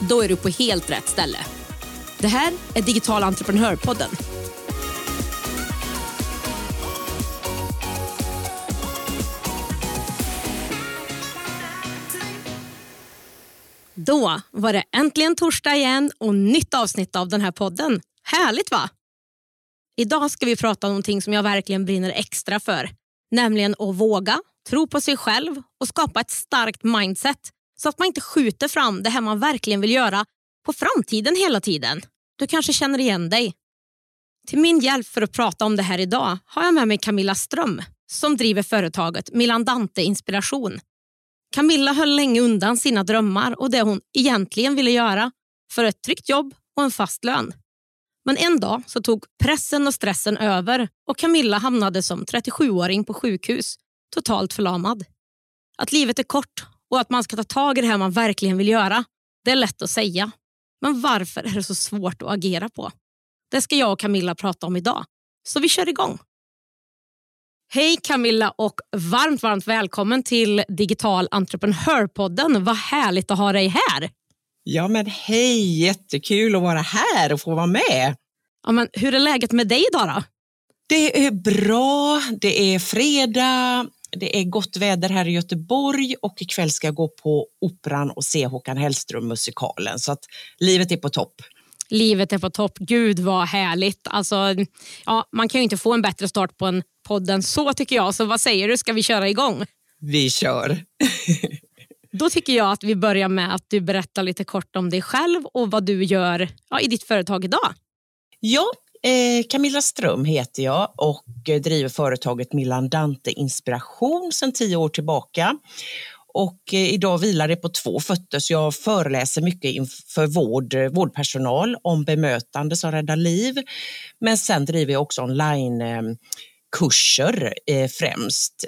Då är du på helt rätt ställe. Det här är Digital entreprenörpodden. Då var det äntligen torsdag igen och nytt avsnitt av den här podden. Härligt va? Idag ska vi prata om någonting som jag verkligen brinner extra för. Nämligen att våga, tro på sig själv och skapa ett starkt mindset så att man inte skjuter fram det här man verkligen vill göra på framtiden hela tiden. Du kanske känner igen dig. Till min hjälp för att prata om det här idag har jag med mig Camilla Ström som driver företaget Milandante Inspiration. Camilla höll länge undan sina drömmar och det hon egentligen ville göra för ett tryggt jobb och en fast lön. Men en dag så tog pressen och stressen över och Camilla hamnade som 37-åring på sjukhus, totalt förlamad. Att livet är kort och att man ska ta tag i det här man verkligen vill göra, det är lätt att säga. Men varför är det så svårt att agera på? Det ska jag och Camilla prata om idag. Så vi kör igång. Hej Camilla och varmt, varmt välkommen till Digital entreprenörpodden. Vad härligt att ha dig här. Ja men hej, jättekul att vara här och få vara med. Ja, men hur är läget med dig idag då? Det är bra, det är fredag, det är gott väder här i Göteborg och ikväll ska jag gå på Operan och se Håkan Hellström-musikalen. Så att livet är på topp. Livet är på topp. Gud vad härligt. Alltså, ja, man kan ju inte få en bättre start på en podd än så tycker jag. Så vad säger du, ska vi köra igång? Vi kör. Då tycker jag att vi börjar med att du berättar lite kort om dig själv och vad du gör ja, i ditt företag idag. Ja, Eh, Camilla Ström heter jag och eh, driver företaget Milan Dante Inspiration sedan tio år tillbaka. Och eh, idag vilar det på två fötter så jag föreläser mycket inför vård, vårdpersonal om bemötande som räddar liv. Men sen driver jag också onlinekurser främst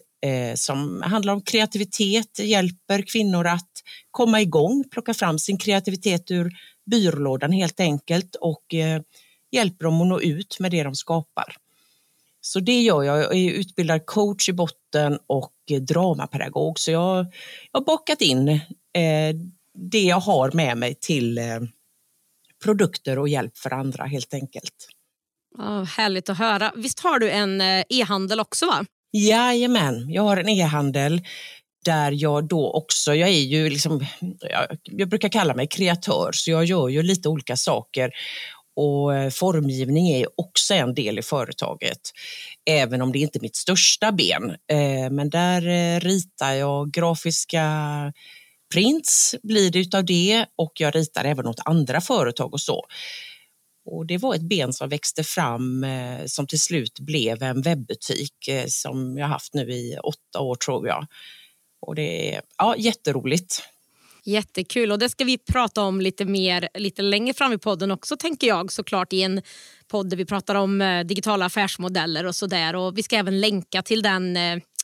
som handlar om kreativitet, hjälper kvinnor att komma igång, plocka fram sin kreativitet ur byrålådan helt enkelt och hjälper dem att nå ut med det de skapar. Så det gör jag. Jag är utbildad coach i botten och dramapedagog så jag, jag har bakat in eh, det jag har med mig till eh, produkter och hjälp för andra helt enkelt. Oh, härligt att höra. Visst har du en eh, e-handel också? va? Jajamän, jag har en e-handel där jag då också, jag är ju liksom, jag, jag brukar kalla mig kreatör så jag gör ju lite olika saker och eh, formgivning är också en del i företaget. Även om det inte är mitt största ben. Eh, men där eh, ritar jag grafiska prints blir det utav det och jag ritar även åt andra företag och så. Och det var ett ben som växte fram som till slut blev en webbutik som jag haft nu i åtta år tror jag. Och det är ja, jätteroligt. Jättekul och det ska vi prata om lite mer lite längre fram i podden också tänker jag såklart i en podd där vi pratar om eh, digitala affärsmodeller och sådär och vi ska även länka till den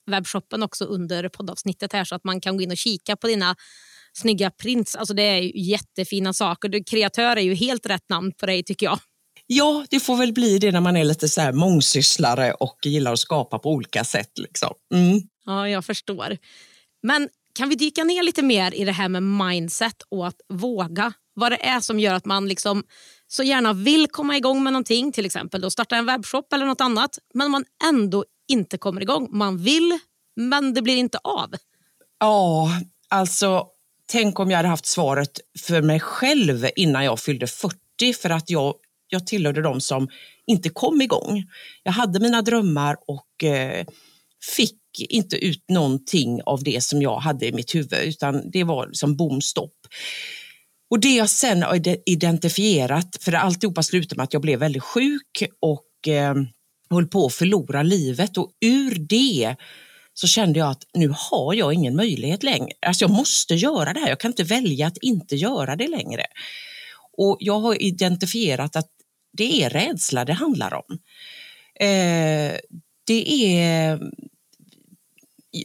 webbshoppen också under poddavsnittet här så att man kan gå in och kika på dina snygga prints. Alltså det är jättefina saker. Du, kreatör är ju helt rätt namn på dig tycker jag. Ja, det får väl bli det när man är lite så här mångsysslare och gillar att skapa på olika sätt. Liksom. Mm. Ja, jag förstår. Men kan vi dyka ner lite mer i det här med mindset och att våga? Vad det är som gör att man liksom så gärna vill komma igång med någonting, till exempel då starta en webbshop eller något annat, men man ändå inte kommer igång. Man vill, men det blir inte av. Ja, alltså tänk om jag hade haft svaret för mig själv innan jag fyllde 40 för att jag, jag tillhörde de som inte kom igång. Jag hade mina drömmar och eh, fick inte ut någonting av det som jag hade i mitt huvud utan det var som bom stopp. Och det jag sen har identifierat, för alltihopa slutade med att jag blev väldigt sjuk och eh, höll på att förlora livet och ur det så kände jag att nu har jag ingen möjlighet längre. Alltså jag måste göra det här, jag kan inte välja att inte göra det längre. Och jag har identifierat att det är rädsla det handlar om. Eh, det är...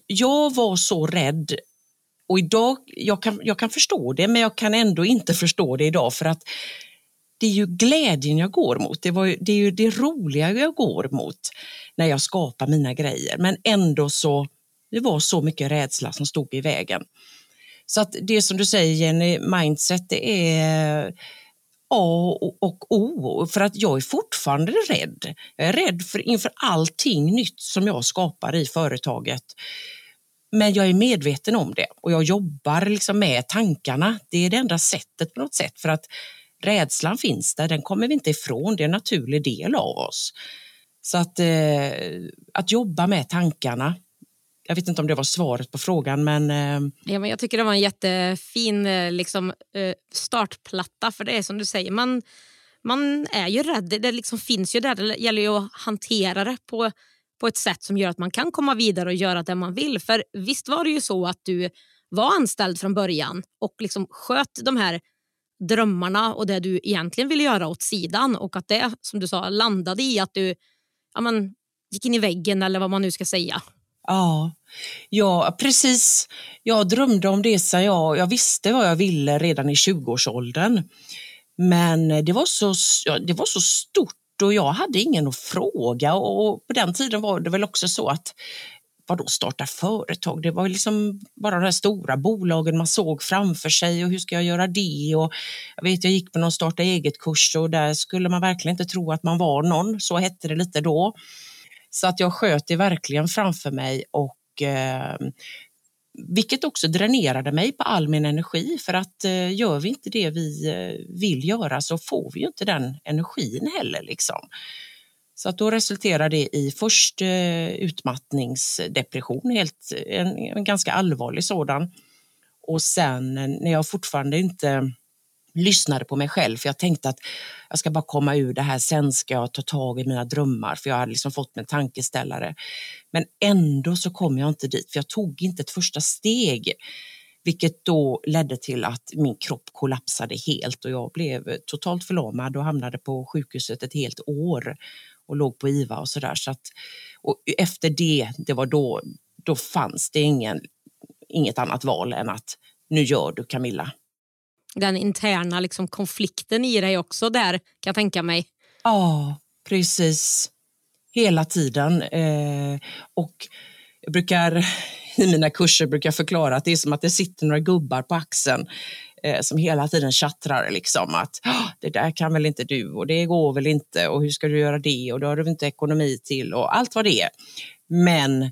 Jag var så rädd och idag, jag kan, jag kan förstå det, men jag kan ändå inte förstå det idag för att det är ju glädjen jag går mot. Det, var, det är ju det roliga jag går mot när jag skapar mina grejer. Men ändå så, det var så mycket rädsla som stod i vägen. Så att det som du säger Jenny, mindset det är A och O för att jag är fortfarande rädd. Jag är rädd för, inför allting nytt som jag skapar i företaget. Men jag är medveten om det och jag jobbar liksom med tankarna. Det är det enda sättet på något sätt för att rädslan finns där, den kommer vi inte ifrån, det är en naturlig del av oss. Så att, eh, att jobba med tankarna, jag vet inte om det var svaret på frågan men... Eh... Ja, men jag tycker det var en jättefin eh, liksom, eh, startplatta för det är som du säger, man, man är ju rädd, det liksom finns ju där, det gäller ju att hantera det på, på ett sätt som gör att man kan komma vidare och göra det man vill. För visst var det ju så att du var anställd från början och liksom sköt de här drömmarna och det du egentligen ville göra åt sidan och att det som du sa landade i att du ja, men, gick in i väggen eller vad man nu ska säga. Ja, ja precis. Jag drömde om det sen jag, jag visste vad jag ville redan i 20-årsåldern. Men det var, så, det var så stort och jag hade ingen att fråga och på den tiden var det väl också så att vadå starta företag? Det var liksom bara de här stora bolagen man såg framför sig och hur ska jag göra det? Och jag vet, jag gick på någon starta eget-kurs och där skulle man verkligen inte tro att man var någon, så hette det lite då. Så att jag sköt det verkligen framför mig och eh, vilket också dränerade mig på all min energi för att eh, gör vi inte det vi eh, vill göra så får vi ju inte den energin heller. Liksom. Så att då resulterade det i först eh, utmattningsdepression, helt, eh, en, en, ganska allvarlig sådan. Och sen när jag fortfarande inte lyssnade på mig själv, för jag tänkte att jag ska bara komma ur det här, sen ska jag ta tag i mina drömmar, för jag hade liksom fått en tankeställare. Men ändå så kom jag inte dit, för jag tog inte ett första steg. Vilket då ledde till att min kropp kollapsade helt och jag blev totalt förlamad och hamnade på sjukhuset ett helt år och låg på IVA och sådär. Så att, och efter det, det var då, då fanns det ingen, inget annat val än att nu gör du Camilla. Den interna liksom konflikten i dig också där kan jag tänka mig. Ja, precis. Hela tiden. Eh, och jag brukar i mina kurser brukar förklara att det är som att det sitter några gubbar på axeln eh, som hela tiden tjattrar liksom att det där kan väl inte du och det går väl inte och hur ska du göra det och då har du inte ekonomi till och allt vad det är. Men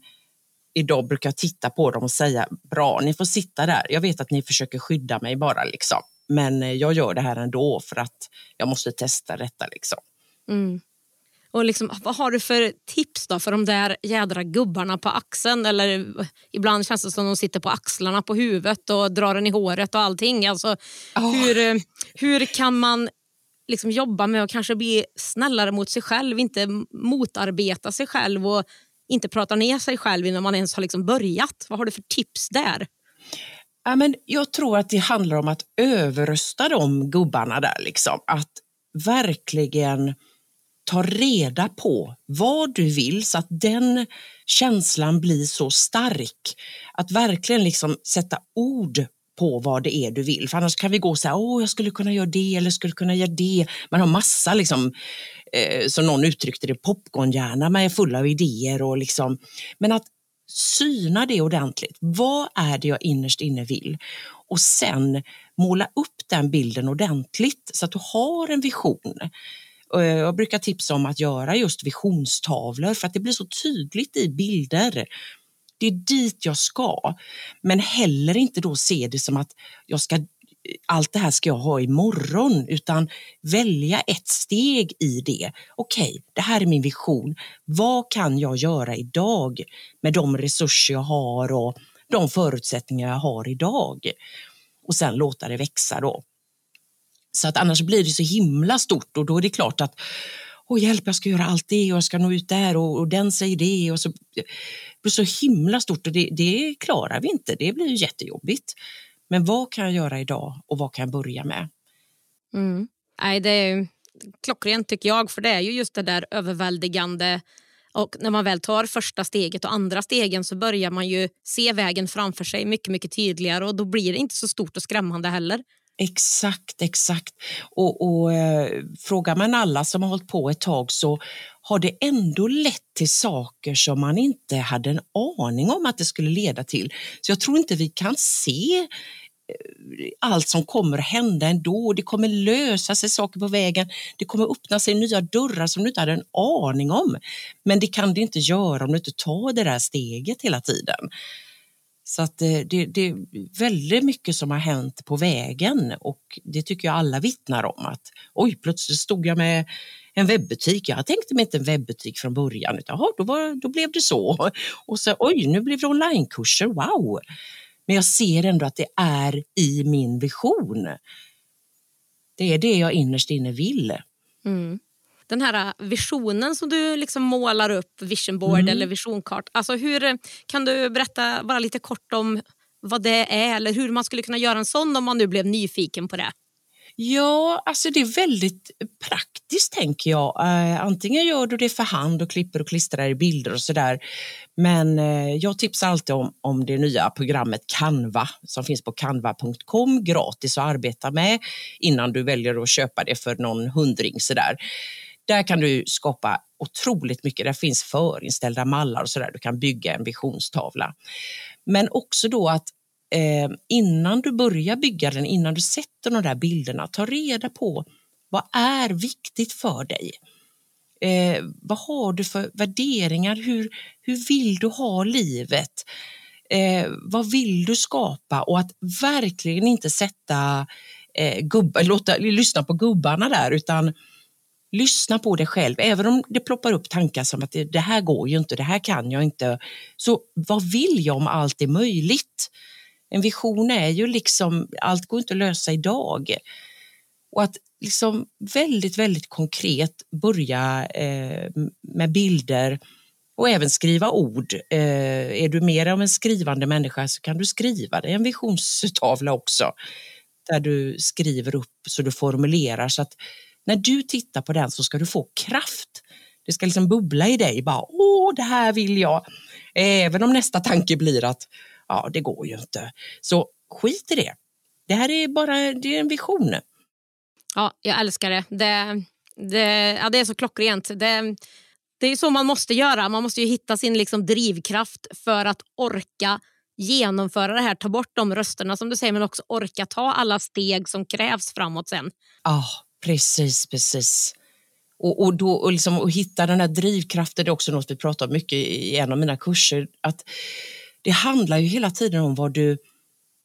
idag brukar jag titta på dem och säga bra, ni får sitta där. Jag vet att ni försöker skydda mig bara liksom, men eh, jag gör det här ändå för att jag måste testa detta liksom. Mm. Och liksom, vad har du för tips då för de där jädra gubbarna på axeln? Eller ibland känns det som de sitter på axlarna på huvudet och drar en i håret och allting. Alltså, oh. hur, hur kan man liksom jobba med att kanske bli snällare mot sig själv, inte motarbeta sig själv och inte pratar ner sig själv innan man ens har liksom börjat? Vad har du för tips där? Ja, men jag tror att det handlar om att överrösta de gubbarna där. Liksom. Att verkligen ta reda på vad du vill så att den känslan blir så stark. Att verkligen liksom sätta ord på vad det är du vill. För annars kan vi gå så här, åh jag skulle kunna göra det eller skulle kunna göra det. Man har massa, liksom, eh, som någon uttryckte det, popcornhjärna med full av idéer. Och liksom, men att syna det ordentligt. Vad är det jag innerst inne vill? Och sen måla upp den bilden ordentligt så att du har en vision. Jag brukar tipsa om att göra just visionstavlor för att det blir så tydligt i bilder. Det är dit jag ska, men heller inte då se det som att jag ska allt det här ska jag ha imorgon, utan välja ett steg i det. Okej, okay, det här är min vision. Vad kan jag göra idag med de resurser jag har och de förutsättningar jag har idag? Och sen låta det växa då. Så att annars blir det så himla stort och då är det klart att Åh hjälp, jag ska göra allt det och jag ska nå ut där och, och den säger det. Och så, det blir så himla stort och det, det klarar vi inte. Det blir jättejobbigt. Men vad kan jag göra idag och vad kan jag börja med? Mm. Nej, det är klockrent tycker jag, för det är ju just det där överväldigande och när man väl tar första steget och andra stegen så börjar man ju se vägen framför sig mycket, mycket tydligare och då blir det inte så stort och skrämmande heller. Exakt, exakt. Och, och eh, frågar man alla som har hållit på ett tag så har det ändå lett till saker som man inte hade en aning om att det skulle leda till. Så jag tror inte vi kan se eh, allt som kommer att hända ändå. Det kommer lösa sig saker på vägen. Det kommer öppna sig nya dörrar som du inte hade en aning om. Men det kan det inte göra om du inte tar det där steget hela tiden. Så att eh, det, det, är väldigt mycket som har hänt på vägen och det tycker jag alla vittnar om. att Oj, plötsligt stod jag med en webbutik. Jag tänkte mig inte en webbutik från början, utan aha, då, var, då blev det så. Och så oj, nu blev det onlinekurser, wow! Men jag ser ändå att det är i min vision. Det är det jag innerst inne vill. Mm den här visionen som du liksom målar upp, vision board mm. eller visionkart. Alltså hur, kan du berätta bara lite kort om vad det är eller hur man skulle kunna göra en sån om man nu blev nyfiken på det? Ja, alltså det är väldigt praktiskt tänker jag. Uh, antingen gör du det för hand och klipper och klistrar i bilder och sådär. Men uh, jag tipsar alltid om, om det nya programmet Canva som finns på canva.com gratis att arbeta med innan du väljer att köpa det för någon hundring sådär. Där kan du skapa otroligt mycket. Där finns förinställda mallar och så där. Du kan bygga en visionstavla. Men också då att eh, innan du börjar bygga den, innan du sätter de där bilderna, ta reda på vad är viktigt för dig? Eh, vad har du för värderingar? Hur, hur vill du ha livet? Eh, vad vill du skapa? Och att verkligen inte sätta eh, gubbar, låta, lyssna på gubbarna där, utan Lyssna på dig själv, även om det ploppar upp tankar som att det, det här går ju inte, det här kan jag inte. Så vad vill jag om allt är möjligt? En vision är ju liksom, allt går inte att lösa idag. Och att liksom väldigt, väldigt konkret börja eh, med bilder och även skriva ord. Eh, är du mer av en skrivande människa så kan du skriva dig en visionstavla också. Där du skriver upp så du formulerar så att när du tittar på den så ska du få kraft. Det ska liksom bubbla i dig, bara åh, det här vill jag. Även om nästa tanke blir att ja, det går ju inte. Så skit i det. Det här är bara det är en vision. Ja, jag älskar det. Det, det, ja, det är så klockrent. Det, det är så man måste göra. Man måste ju hitta sin liksom drivkraft för att orka genomföra det här, ta bort de rösterna som du säger men också orka ta alla steg som krävs framåt sen. Ja, Precis, precis. Och, och, då, och, liksom, och hitta den här drivkraften, det är också något vi pratar mycket i en av mina kurser. Att det handlar ju hela tiden om vad du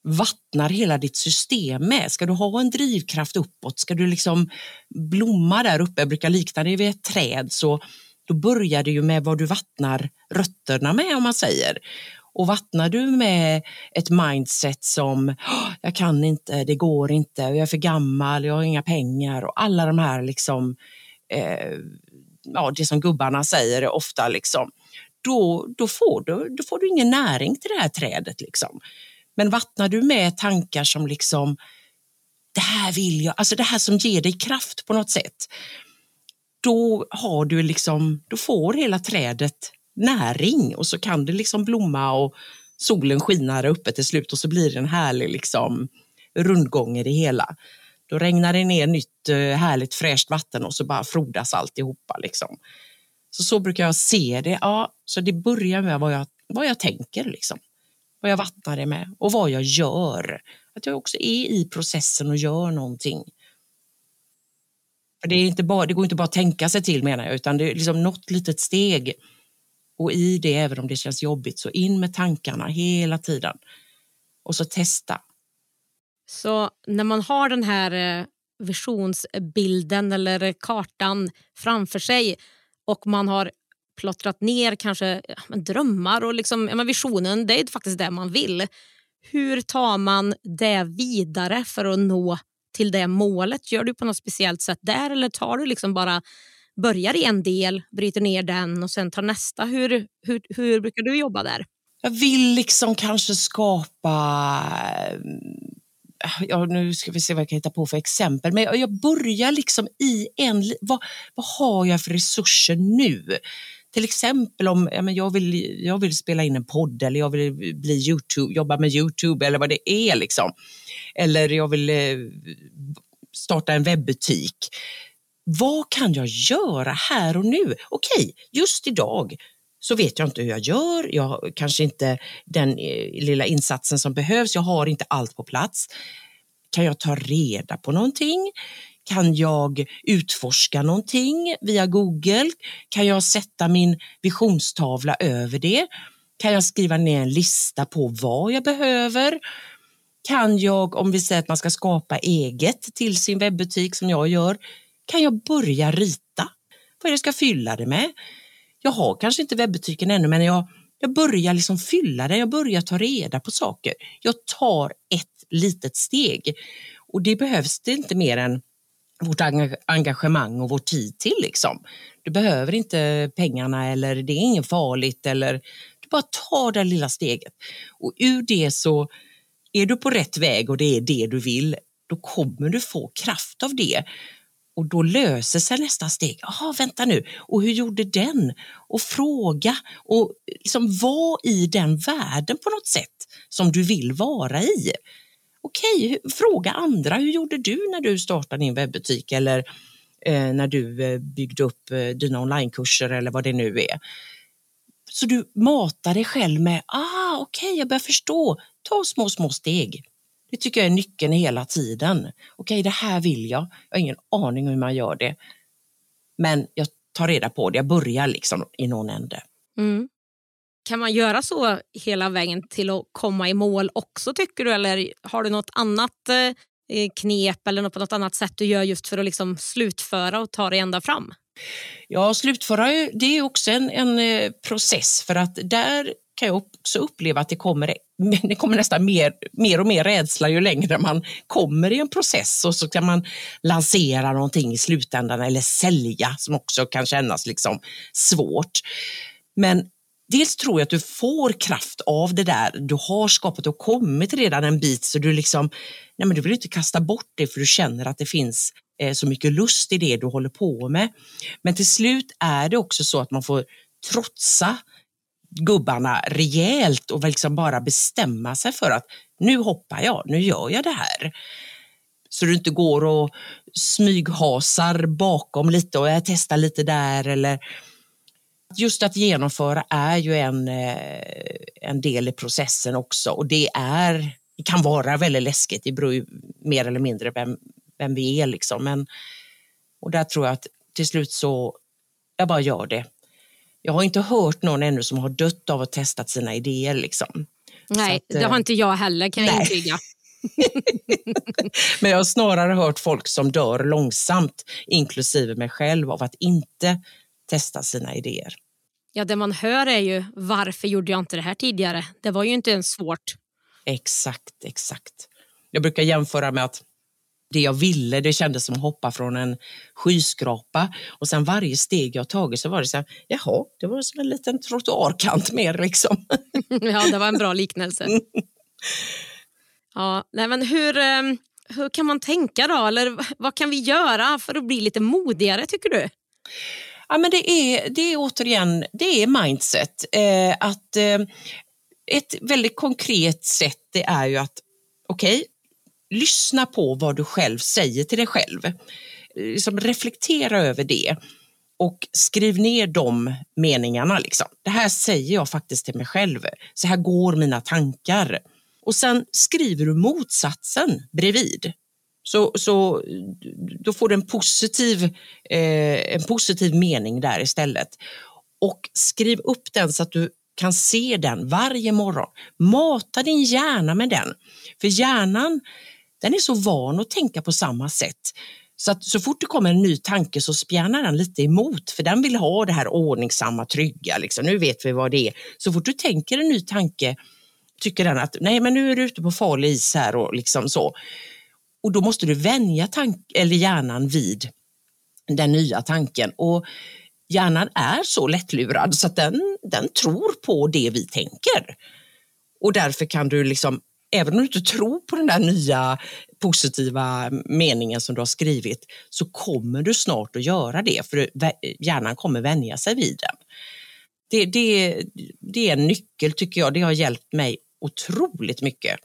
vattnar hela ditt system med. Ska du ha en drivkraft uppåt, ska du liksom blomma där uppe, jag brukar likna det vid ett träd, så då börjar det ju med vad du vattnar rötterna med om man säger. Och vattnar du med ett mindset som jag kan inte, det går inte, jag är för gammal, jag har inga pengar och alla de här liksom, eh, ja, det som gubbarna säger ofta liksom, då, då, får du, då får du ingen näring till det här trädet. Liksom. Men vattnar du med tankar som liksom, det här vill jag, alltså det här som ger dig kraft på något sätt, då har du liksom, då får hela trädet näring och så kan det liksom blomma och solen skina där uppe till slut och så blir det en härlig liksom rundgång i det hela. Då regnar det ner nytt eh, härligt fräscht vatten och så bara frodas alltihopa. Liksom. Så, så brukar jag se det. Ja, så det börjar med vad jag, vad jag tänker, liksom. vad jag vattnar det med och vad jag gör. Att jag också är i processen och gör någonting. Det, är inte bara, det går inte bara att tänka sig till menar jag, utan det är liksom något litet steg och i det, även om det känns jobbigt, så in med tankarna hela tiden. Och så testa. Så när man har den här eh, visionsbilden eller kartan framför sig och man har plottrat ner kanske ja, drömmar och liksom, ja, visionen, det är faktiskt det man vill. Hur tar man det vidare för att nå till det målet? Gör du på något speciellt sätt där eller tar du liksom bara börjar i en del, bryter ner den och sen tar nästa. Hur, hur, hur brukar du jobba där? Jag vill liksom kanske skapa ja, nu ska vi se vad jag kan hitta på för exempel, men jag börjar liksom i en, vad, vad har jag för resurser nu? Till exempel om ja, men jag, vill, jag vill spela in en podd eller jag vill bli YouTube, jobba med Youtube eller vad det är. Liksom. Eller jag vill eh, starta en webbutik. Vad kan jag göra här och nu? Okej, just idag så vet jag inte hur jag gör. Jag har kanske inte den eh, lilla insatsen som behövs. Jag har inte allt på plats. Kan jag ta reda på någonting? Kan jag utforska någonting via Google? Kan jag sätta min visionstavla över det? Kan jag skriva ner en lista på vad jag behöver? Kan jag, om vi säger att man ska skapa eget till sin webbutik som jag gör, kan jag börja rita vad är det jag ska fylla det med? Jag har kanske inte webbutiken ännu, men jag, jag börjar liksom fylla den. Jag börjar ta reda på saker. Jag tar ett litet steg och det behövs det inte mer än vårt engagemang och vår tid till. Liksom. Du behöver inte pengarna eller det är inget farligt eller du bara tar det lilla steget. Och ur det så är du på rätt väg och det är det du vill, då kommer du få kraft av det. Och då löser sig nästa steg. Jaha, vänta nu, och hur gjorde den? Och fråga och liksom vara i den världen på något sätt som du vill vara i. Okej, fråga andra. Hur gjorde du när du startade din webbutik eller eh, när du eh, byggde upp eh, dina onlinekurser eller vad det nu är. Så du matar dig själv med, ah okej, okay, jag börjar förstå. Ta små, små steg. Det tycker jag är nyckeln hela tiden. Okej, det här vill jag. Jag har ingen aning om hur man gör det. Men jag tar reda på det. Jag börjar liksom i någon ände. Mm. Kan man göra så hela vägen till att komma i mål också tycker du? Eller har du något annat eh, knep eller något, på något annat sätt du gör just för att liksom slutföra och ta dig ända fram? Ja, slutföra det är också en, en eh, process för att där kan jag också uppleva att det kommer, det kommer nästan mer, mer och mer rädsla ju längre man kommer i en process och så kan man lansera någonting i slutändan eller sälja som också kan kännas liksom svårt. Men dels tror jag att du får kraft av det där du har skapat och kommit redan en bit så du liksom, nej men du vill inte kasta bort det för du känner att det finns eh, så mycket lust i det du håller på med. Men till slut är det också så att man får trotsa gubbarna rejält och liksom bara bestämma sig för att nu hoppar jag, nu gör jag det här. Så du inte går och smyghasar bakom lite och jag testar lite där eller just att genomföra är ju en, eh, en del i processen också och det är, det kan vara väldigt läskigt, det beror ju mer eller mindre vem, vem vi är liksom. Men, och där tror jag att till slut så, jag bara gör det. Jag har inte hört någon ännu som har dött av att testat sina idéer liksom. Nej, att, det har eh, inte jag heller kan jag intyga. Men jag har snarare hört folk som dör långsamt, inklusive mig själv, av att inte testa sina idéer. Ja, det man hör är ju varför gjorde jag inte det här tidigare? Det var ju inte ens svårt. Exakt, exakt. Jag brukar jämföra med att det jag ville, det kändes som att hoppa från en skyskrapa och sen varje steg jag tagit så var det så här, jaha, det var som en liten trottoarkant mer liksom. ja, det var en bra liknelse. ja, nej, men hur, ehm, hur kan man tänka då? Eller vad kan vi göra för att bli lite modigare tycker du? Ja, men det, är, det är återigen det är mindset. Eh, att, eh, ett väldigt konkret sätt det är ju att okej, okay, lyssna på vad du själv säger till dig själv. Liksom reflektera över det och skriv ner de meningarna. Liksom. Det här säger jag faktiskt till mig själv. Så här går mina tankar. Och sen skriver du motsatsen bredvid. Så, så då får du en positiv, eh, en positiv mening där istället. Och skriv upp den så att du kan se den varje morgon. Mata din hjärna med den. För hjärnan den är så van att tänka på samma sätt. Så att så fort det kommer en ny tanke så spjärnar den lite emot, för den vill ha det här ordningsamma, trygga. Liksom. Nu vet vi vad det är. Så fort du tänker en ny tanke tycker den att nej, men nu är du ute på farlig is här och liksom så. Och då måste du vänja tank eller hjärnan vid den nya tanken. Och hjärnan är så lättlurad så att den, den tror på det vi tänker. Och därför kan du liksom även om du inte tror på den där nya positiva meningen som du har skrivit, så kommer du snart att göra det, för hjärnan kommer vänja sig vid den. Det, det, det är en nyckel tycker jag, det har hjälpt mig otroligt mycket.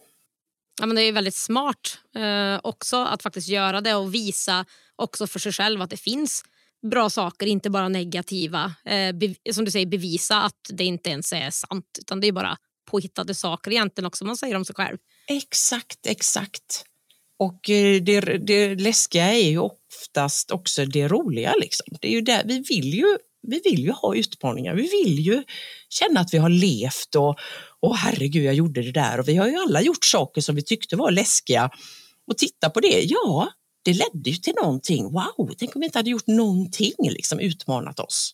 Ja, men det är väldigt smart eh, också att faktiskt göra det och visa också för sig själv att det finns bra saker, inte bara negativa. Eh, som du säger, bevisa att det inte ens är sant, utan det är bara påhittade saker egentligen också man säger om sig själv. Exakt, exakt. Och eh, det, det läskiga är ju oftast också det roliga. Liksom. Det är ju där, vi, vill ju, vi vill ju ha utmaningar, vi vill ju känna att vi har levt och, och herregud, jag gjorde det där. Och vi har ju alla gjort saker som vi tyckte var läskiga. Och titta på det, ja, det ledde ju till någonting. Wow, tänk om vi inte hade gjort någonting, liksom utmanat oss.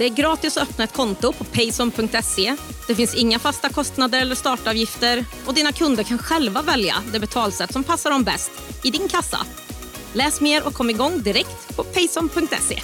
Det är gratis att öppna ett konto på payson.se. Det finns inga fasta kostnader eller startavgifter och dina kunder kan själva välja det betalsätt som passar dem bäst i din kassa. Läs mer och kom igång direkt på payson.se.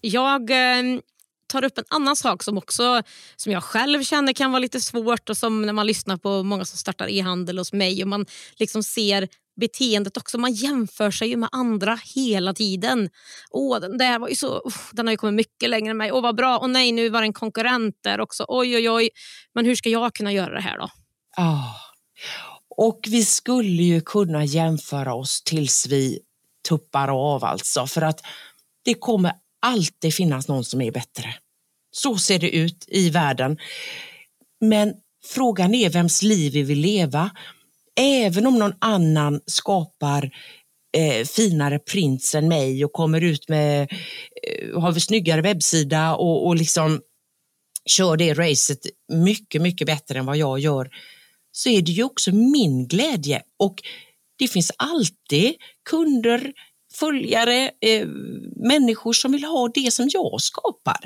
Jag eh, tar upp en annan sak som också som jag själv känner kan vara lite svårt och som när man lyssnar på många som startar e-handel hos mig och man liksom ser beteendet också. Man jämför sig ju med andra hela tiden. Åh, den där var ju så, uh, den har ju kommit mycket längre än mig. Åh, vad bra. Och nej, nu var det en konkurrent där också. Oj, oj, oj. Men hur ska jag kunna göra det här då? Oh. Och vi skulle ju kunna jämföra oss tills vi tuppar av alltså. För att det kommer alltid finnas någon som är bättre. Så ser det ut i världen. Men frågan är vems liv vi vill leva. Även om någon annan skapar eh, finare prints än mig och kommer ut med, eh, har vi snyggare webbsida och, och liksom kör det racet mycket, mycket bättre än vad jag gör, så är det ju också min glädje. Och det finns alltid kunder, följare, eh, människor som vill ha det som jag skapar.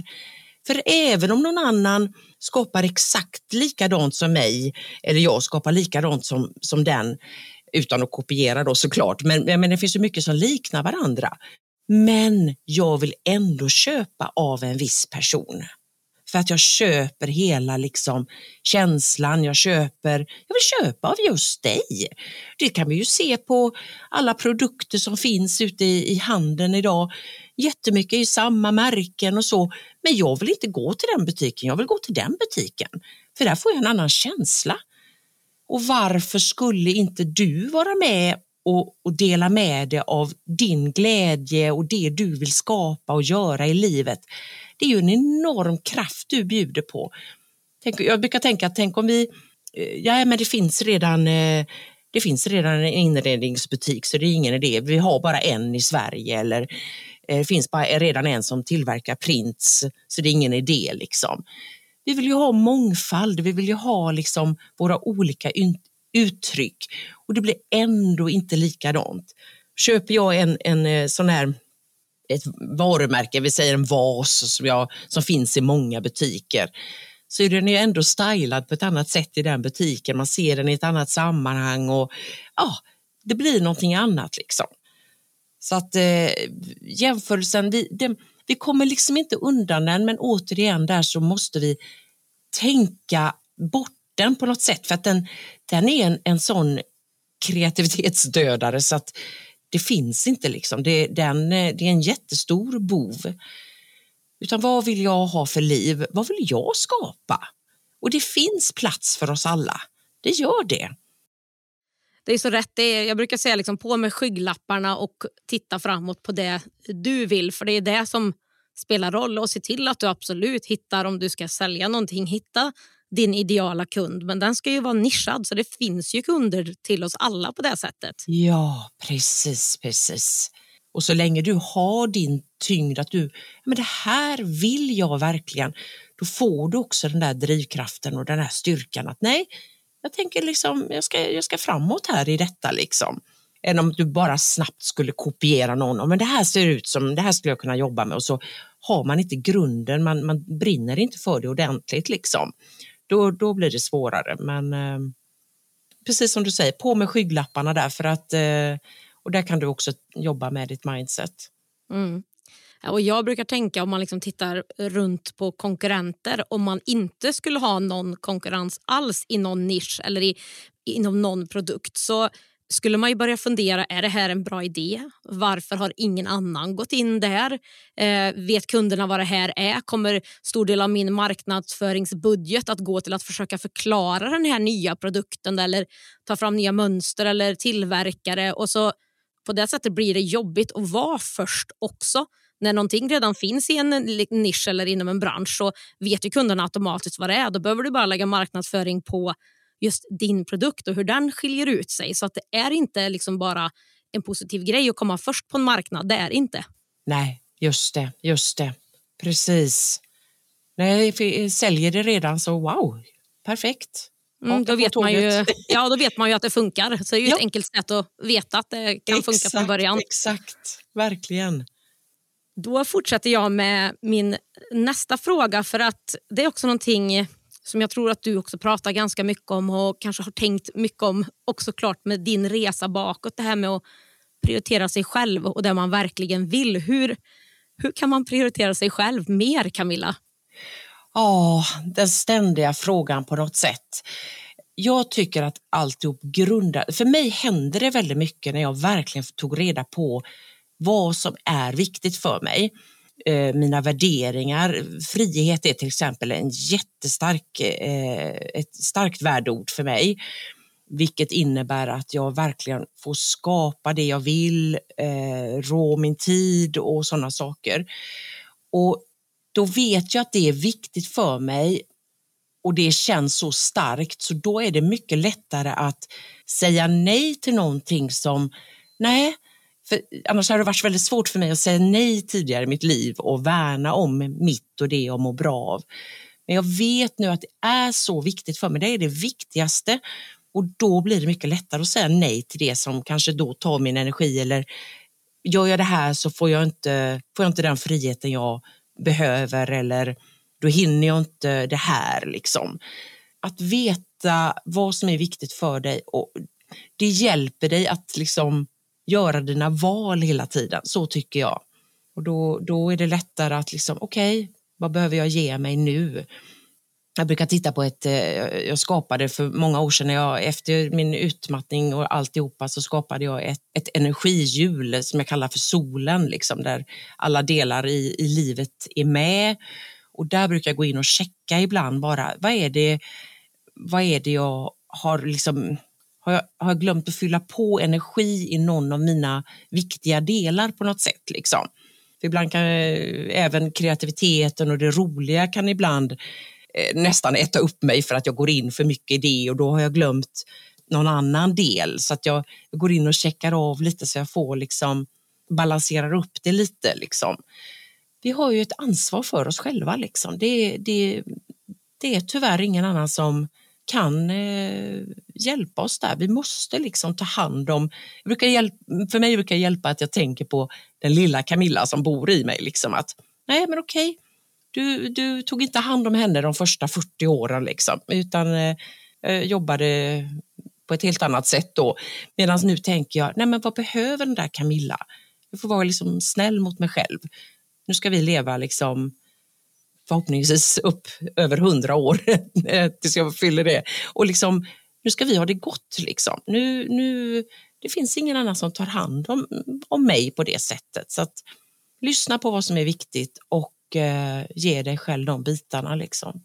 För även om någon annan skapar exakt likadant som mig, eller jag skapar likadant som, som den, utan att kopiera då såklart, men, men det finns så mycket som liknar varandra. Men jag vill ändå köpa av en viss person. För att jag köper hela liksom känslan, jag köper, jag vill köpa av just dig. Det kan vi ju se på alla produkter som finns ute i, i handeln idag. Jättemycket i samma märken och så, men jag vill inte gå till den butiken, jag vill gå till den butiken. För där får jag en annan känsla. Och varför skulle inte du vara med och, och, dela med dig av din glädje och det du vill skapa och göra i livet? Det är ju en enorm kraft du bjuder på. Tänk, jag brukar tänka att tänk om vi, eh, ja men det finns redan eh, det finns redan en inredningsbutik så det är ingen idé. Vi har bara en i Sverige eller Eh, det finns bara redan en som tillverkar prints så det är ingen idé. Liksom. Vi vill ju ha mångfald, vi vill ju ha liksom våra olika uttryck och det blir ändå inte likadant. Köper jag en, en eh, sån här ett varumärke, vi säger en vas som, jag, som finns i många butiker, så är den ju ändå stylad på ett annat sätt i den butiken. Man ser den i ett annat sammanhang och ja, det blir någonting annat liksom. Så att eh, jämförelsen, vi, det, vi kommer liksom inte undan den, men återigen där så måste vi tänka bort den på något sätt för att den, den är en, en sån kreativitetsdödare så att det finns inte. liksom. Det, den, eh, det är en jättestor bov. Utan vad vill jag ha för liv? Vad vill jag skapa? Och det finns plats för oss alla. Det gör det. Det är så rätt. Det är, jag brukar säga liksom på med skygglapparna och titta framåt på det du vill. För det är det som spelar roll. Och se till att du absolut hittar, om du ska sälja någonting, hitta din ideala kund. Men den ska ju vara nischad så det finns ju kunder till oss alla på det sättet. Ja, precis, precis. Och så länge du har din tyngd att du, men det här vill jag verkligen, då får du också den där drivkraften och den där styrkan att nej, jag tänker liksom, jag ska, jag ska framåt här i detta liksom. Än om du bara snabbt skulle kopiera någon, men det här ser ut som, det här skulle jag kunna jobba med och så har man inte grunden, man, man brinner inte för det ordentligt liksom. Då, då blir det svårare. Men eh, precis som du säger, på med skygglapparna där för att eh, och där kan du också jobba med ditt mindset. Mm. Och jag brukar tänka om man liksom tittar runt på konkurrenter om man inte skulle ha någon konkurrens alls i någon nisch eller i, inom någon produkt så skulle man ju börja fundera, är det här en bra idé? Varför har ingen annan gått in där? Eh, vet kunderna vad det här är? Kommer stor del av min marknadsföringsbudget att gå till att försöka förklara den här nya produkten eller ta fram nya mönster eller tillverkare? Och så På det sättet blir det jobbigt att vara först också. När någonting redan finns i en nisch eller inom en bransch så vet ju kunderna automatiskt vad det är. Då behöver du bara lägga marknadsföring på just din produkt och hur den skiljer ut sig. Så att det är inte liksom bara en positiv grej att komma först på en marknad. Det är inte. Nej, just det. Just det. Precis. Nej, säljer det redan så wow, perfekt. Mm, då, vet man ju, ja, då vet man ju att det funkar. Så det är ju ja. ett enkelt sätt att veta att det kan exakt, funka från början. Exakt, verkligen. Då fortsätter jag med min nästa fråga för att det är också någonting som jag tror att du också pratar ganska mycket om och kanske har tänkt mycket om också klart med din resa bakåt. Det här med att prioritera sig själv och det man verkligen vill. Hur, hur kan man prioritera sig själv mer, Camilla? Ja, oh, den ständiga frågan på något sätt. Jag tycker att alltihop grundar... För mig hände det väldigt mycket när jag verkligen tog reda på vad som är viktigt för mig. Eh, mina värderingar. Frihet är till exempel en jättestark, eh, ett starkt värdeord för mig. Vilket innebär att jag verkligen får skapa det jag vill, eh, rå min tid och sådana saker. Och då vet jag att det är viktigt för mig och det känns så starkt så då är det mycket lättare att säga nej till någonting som, nej, för annars har det varit väldigt svårt för mig att säga nej tidigare i mitt liv och värna om mitt och det jag mår bra av. Men jag vet nu att det är så viktigt för mig, det är det viktigaste och då blir det mycket lättare att säga nej till det som kanske då tar min energi eller gör jag det här så får jag inte, får jag inte den friheten jag behöver eller då hinner jag inte det här. Liksom. Att veta vad som är viktigt för dig och det hjälper dig att liksom göra dina val hela tiden. Så tycker jag. Och då, då är det lättare att liksom, okej, okay, vad behöver jag ge mig nu? Jag brukar titta på ett, eh, jag skapade för många år sedan, jag, efter min utmattning och alltihopa så skapade jag ett, ett energihjul som jag kallar för solen, liksom, där alla delar i, i livet är med. Och där brukar jag gå in och checka ibland bara, vad är det, vad är det jag har liksom har jag, har jag glömt att fylla på energi i någon av mina viktiga delar på något sätt? Liksom? För ibland kan eh, även kreativiteten och det roliga kan ibland eh, nästan äta upp mig för att jag går in för mycket i det och då har jag glömt någon annan del. Så att jag, går in och checkar av lite så jag får liksom balanserar upp det lite. Liksom. Vi har ju ett ansvar för oss själva. Liksom. Det, det, det är tyvärr ingen annan som kan eh, hjälpa oss där. Vi måste liksom ta hand om... brukar hjälp, för mig brukar det hjälpa att jag tänker på den lilla Camilla som bor i mig. Liksom att, nej men okej, du, du tog inte hand om henne de första 40 åren liksom, utan eh, eh, jobbade på ett helt annat sätt då. Medan nu tänker jag, nej men vad behöver den där Camilla? Jag får vara liksom snäll mot mig själv. Nu ska vi leva liksom förhoppningsvis upp över hundra år eh, tills jag fyller det. Och liksom, nu ska vi ha det gott. Liksom. Nu, nu, det finns ingen annan som tar hand om, om mig på det sättet. Så att, lyssna på vad som är viktigt och eh, ge dig själv de bitarna. Liksom.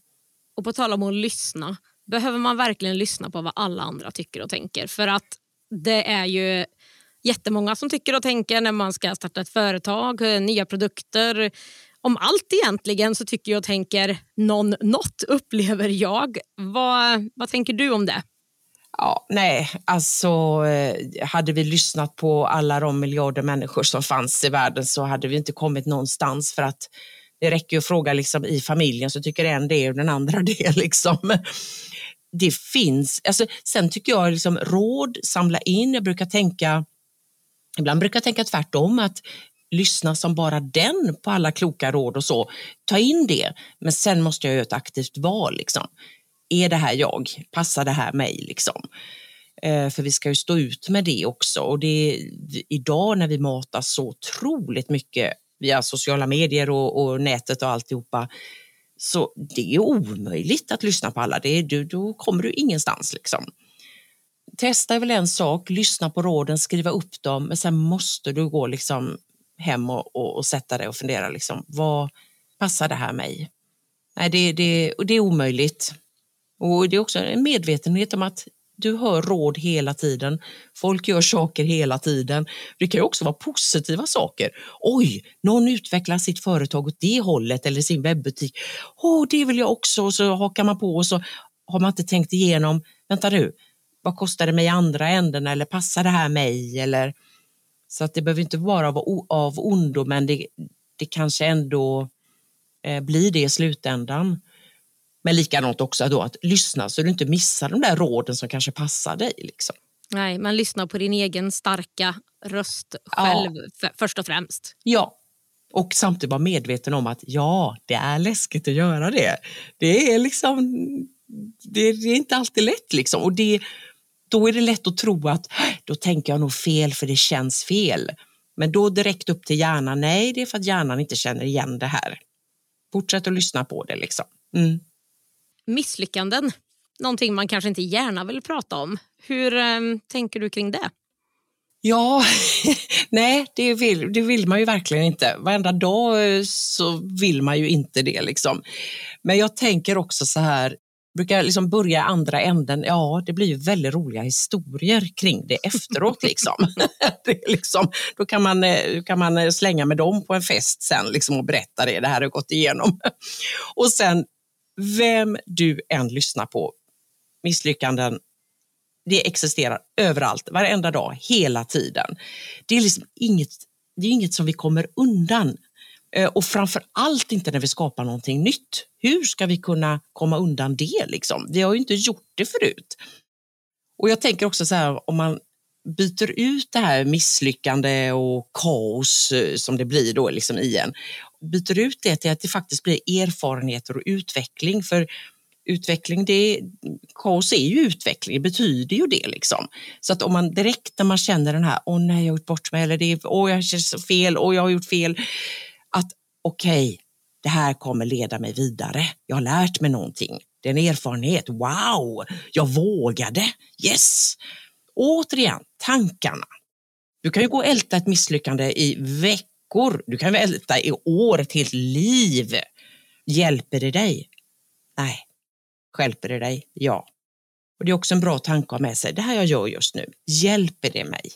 Och på tal om att lyssna, behöver man verkligen lyssna på vad alla andra tycker och tänker? För att det är ju jättemånga som tycker och tänker när man ska starta ett företag, eh, nya produkter, om allt egentligen så tycker jag och tänker någon något upplever jag. Vad, vad tänker du om det? Ja, nej, alltså eh, hade vi lyssnat på alla de miljarder människor som fanns i världen så hade vi inte kommit någonstans för att det räcker att fråga liksom, i familjen så tycker en det och den andra det. Liksom. Det finns, alltså, sen tycker jag liksom, råd, samla in, jag brukar tänka, ibland brukar jag tänka tvärtom att lyssna som bara den på alla kloka råd och så. Ta in det, men sen måste jag göra ett aktivt val. Liksom. Är det här jag? Passar det här mig? Liksom? Eh, för vi ska ju stå ut med det också. Och det, idag när vi matas så otroligt mycket via sociala medier och, och nätet och alltihopa, så det är omöjligt att lyssna på alla. Det är, du, då kommer du ingenstans. Liksom. Testa är väl en sak, lyssna på råden, skriva upp dem, men sen måste du gå liksom hem och, och, och sätta dig och fundera. Liksom, vad passar det här mig? Nej, det, det, det är omöjligt. Och Det är också en medvetenhet om att du hör råd hela tiden. Folk gör saker hela tiden. Det kan också vara positiva saker. Oj, någon utvecklar sitt företag åt det hållet eller sin webbutik. Oh, det vill jag också. Och så hakar man på och så har man inte tänkt igenom. Vänta nu, vad kostar det mig i andra änden eller passar det här mig? Eller, så att det behöver inte vara av, av ondo, men det, det kanske ändå eh, blir det i slutändan. Men likadant också då att lyssna så du inte missar de där råden som kanske passar dig. Liksom. Nej, man lyssnar på din egen starka röst själv ja. först och främst. Ja, och samtidigt vara medveten om att ja, det är läskigt att göra det. Det är liksom, det, det är inte alltid lätt liksom. Och det, då är det lätt att tro att då tänker jag nog fel för det känns fel. Men då direkt upp till hjärnan, nej det är för att hjärnan inte känner igen det här. Fortsätt att lyssna på det liksom. Mm misslyckanden. Någonting man kanske inte gärna vill prata om. Hur eh, tänker du kring det? Ja, nej, det vill, det vill man ju verkligen inte. Varenda dag eh, så vill man ju inte det. Liksom. Men jag tänker också så här, brukar liksom börja andra änden. Ja, det blir ju väldigt roliga historier kring det efteråt. Liksom. det liksom, då kan man, eh, kan man eh, slänga med dem på en fest sen liksom, och berätta det, det här har gått igenom. och sen vem du än lyssnar på, misslyckanden, det existerar överallt, varenda dag, hela tiden. Det är liksom inget, det är inget som vi kommer undan. Eh, och framför allt inte när vi skapar någonting nytt. Hur ska vi kunna komma undan det? Liksom? Vi har ju inte gjort det förut. Och jag tänker också så här, om man byter ut det här misslyckande och kaos eh, som det blir då liksom i en, byter ut det till att det faktiskt blir erfarenheter och utveckling. För utveckling, det, kaos är ju utveckling, det betyder ju det. Liksom. Så att om man direkt när man känner den här, åh nej, jag har gjort bort mig, eller det, åh jag känner fel, åh jag har gjort fel. Att okej, okay, det här kommer leda mig vidare. Jag har lärt mig någonting. Det är en erfarenhet. Wow, jag vågade. Yes! Återigen, tankarna. Du kan ju gå och älta ett misslyckande i veckor. Du kan älta i år, ett helt liv. Hjälper det dig? Nej. Hjälper det dig? Ja. Och Det är också en bra tanke att ha med sig. Det här jag gör just nu, hjälper det mig?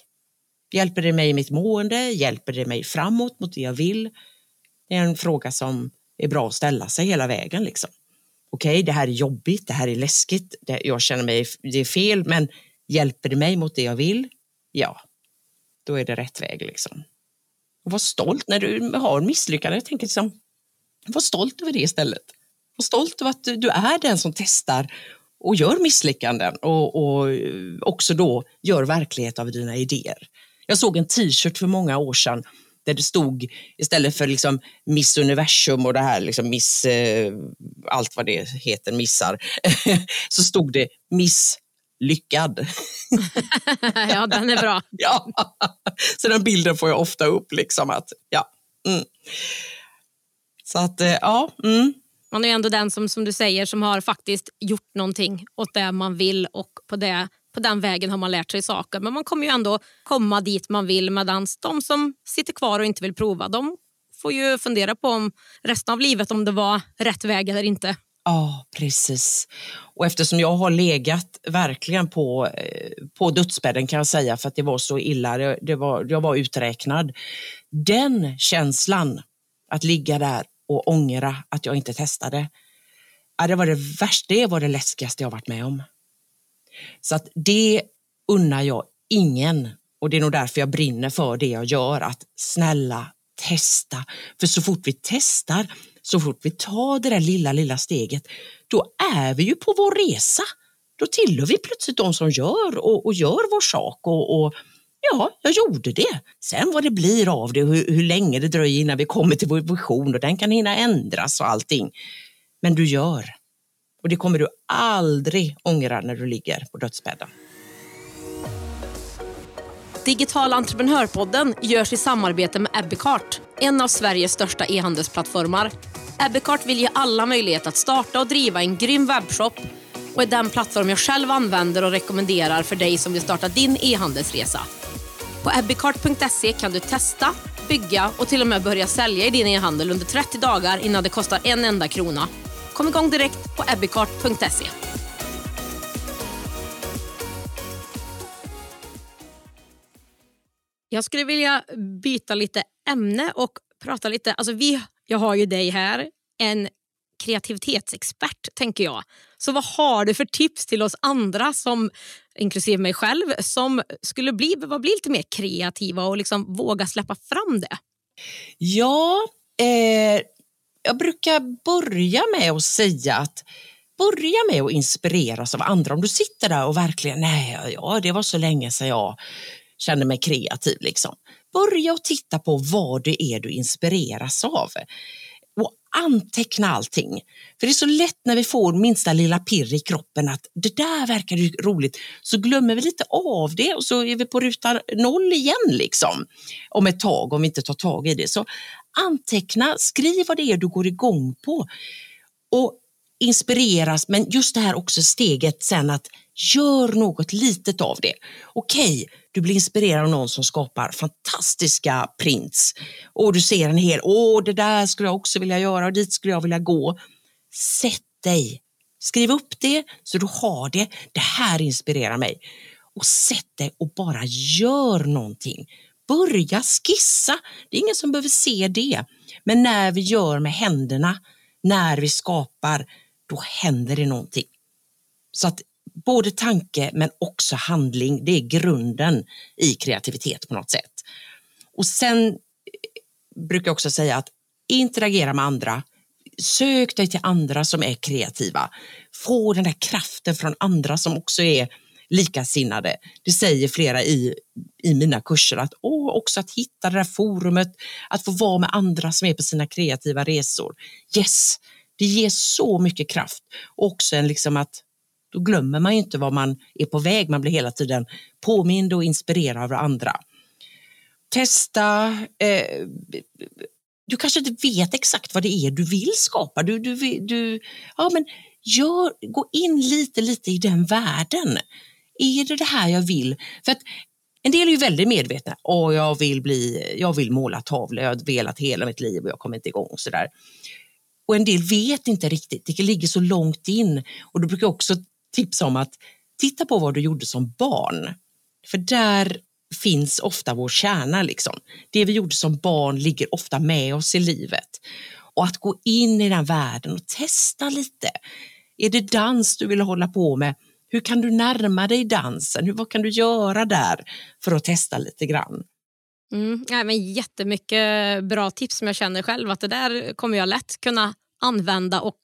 Hjälper det mig i mitt mående? Hjälper det mig framåt mot det jag vill? Det är en fråga som är bra att ställa sig hela vägen. Liksom. Okej, okay, det här är jobbigt, det här är läskigt, jag känner mig, det är fel, men Hjälper det mig mot det jag vill? Ja, då är det rätt väg. Liksom. Och var stolt när du har misslyckande. Jag tänker liksom, var stolt över det istället. Var stolt över att du är den som testar och gör misslyckanden och, och eh, också då gör verklighet av dina idéer. Jag såg en t-shirt för många år sedan där det stod istället för liksom Miss Universum och det här liksom Miss, eh, allt vad det heter, missar, så stod det Miss lyckad. ja, den är bra. ja. Så den bilden får jag ofta upp. Liksom att, ja. Mm. Så att, eh, ja. Mm. Man är ändå den som, som du säger som har faktiskt gjort någonting åt det man vill och på, det, på den vägen har man lärt sig saker. Men man kommer ju ändå komma dit man vill medan de som sitter kvar och inte vill prova, de får ju fundera på om resten av livet om det var rätt väg eller inte. Ja, precis. Och eftersom jag har legat verkligen på, eh, på dödsbädden kan jag säga, för att det var så illa, det, det var, jag var uträknad. Den känslan, att ligga där och ångra att jag inte testade, ja, det var det värsta, det var det läskigaste jag varit med om. Så att det unnar jag ingen och det är nog därför jag brinner för det jag gör, att snälla testa. För så fort vi testar, så fort vi tar det där lilla, lilla steget, då är vi ju på vår resa. Då tillhör vi plötsligt de som gör och, och gör vår sak och, och Ja, jag gjorde det. Sen vad det blir av det, hur, hur länge det dröjer innan vi kommer till vår vision och den kan hinna ändras och allting. Men du gör. Och det kommer du aldrig ångra när du ligger på dödsbädden. Digital entreprenörpodden görs i samarbete med Ebbecart, en av Sveriges största e-handelsplattformar. Ebbecart vill ge alla möjlighet att starta och driva en grym webbshop och är den plattform jag själv använder och rekommenderar för dig som vill starta din e-handelsresa. På ebbecart.se kan du testa, bygga och till och med börja sälja i din e-handel under 30 dagar innan det kostar en enda krona. Kom igång direkt på ebbecart.se. Jag skulle vilja byta lite ämne och prata lite... Alltså vi, jag har ju dig här, en kreativitetsexpert, tänker jag. Så vad har du för tips till oss andra, som, inklusive mig själv, som skulle bli, bli lite mer kreativa och liksom våga släppa fram det? Ja, eh, jag brukar börja med att säga att börja med att inspireras av andra. Om du sitter där och verkligen, nej, ja, det var så länge sedan jag kände mig kreativ. Liksom. Börja och titta på vad det är du inspireras av och anteckna allting. För det är så lätt när vi får minsta lilla pirr i kroppen att det där verkar ju roligt, så glömmer vi lite av det och så är vi på ruta noll igen liksom om ett tag om vi inte tar tag i det. Så anteckna, skriv vad det är du går igång på och inspireras, men just det här också steget sen att gör något litet av det. Okej, du blir inspirerad av någon som skapar fantastiska prints och du ser en hel, åh det där skulle jag också vilja göra och dit skulle jag vilja gå. Sätt dig, skriv upp det så du har det. Det här inspirerar mig. Och sätt dig och bara gör någonting. Börja skissa. Det är ingen som behöver se det. Men när vi gör med händerna, när vi skapar, då händer det någonting. Så att både tanke men också handling, det är grunden i kreativitet på något sätt. Och sen eh, brukar jag också säga att interagera med andra, sök dig till andra som är kreativa. Få den där kraften från andra som också är likasinnade. Det säger flera i, i mina kurser att åh, också att hitta det där forumet, att få vara med andra som är på sina kreativa resor. Yes, det ger så mycket kraft. Och också en liksom att då glömmer man ju inte var man är på väg. Man blir hela tiden påmind och inspirerad av andra. Testa. Eh, du kanske inte vet exakt vad det är du vill skapa. Du, du, du, ja, men gör, gå in lite, lite i den världen. Är det det här jag vill? För att en del är ju väldigt medvetna. Åh, jag, vill bli, jag vill måla tavlor, jag har velat hela mitt liv och jag kommer inte igång. Och så där. Och en del vet inte riktigt, det ligger så långt in. Och då brukar jag också tipsa om att titta på vad du gjorde som barn. För där finns ofta vår kärna. Liksom. Det vi gjorde som barn ligger ofta med oss i livet. Och att gå in i den världen och testa lite. Är det dans du vill hålla på med? Hur kan du närma dig dansen? Hur, vad kan du göra där för att testa lite grann? Mm, ja, men jättemycket bra tips som jag känner själv att det där kommer jag lätt kunna använda och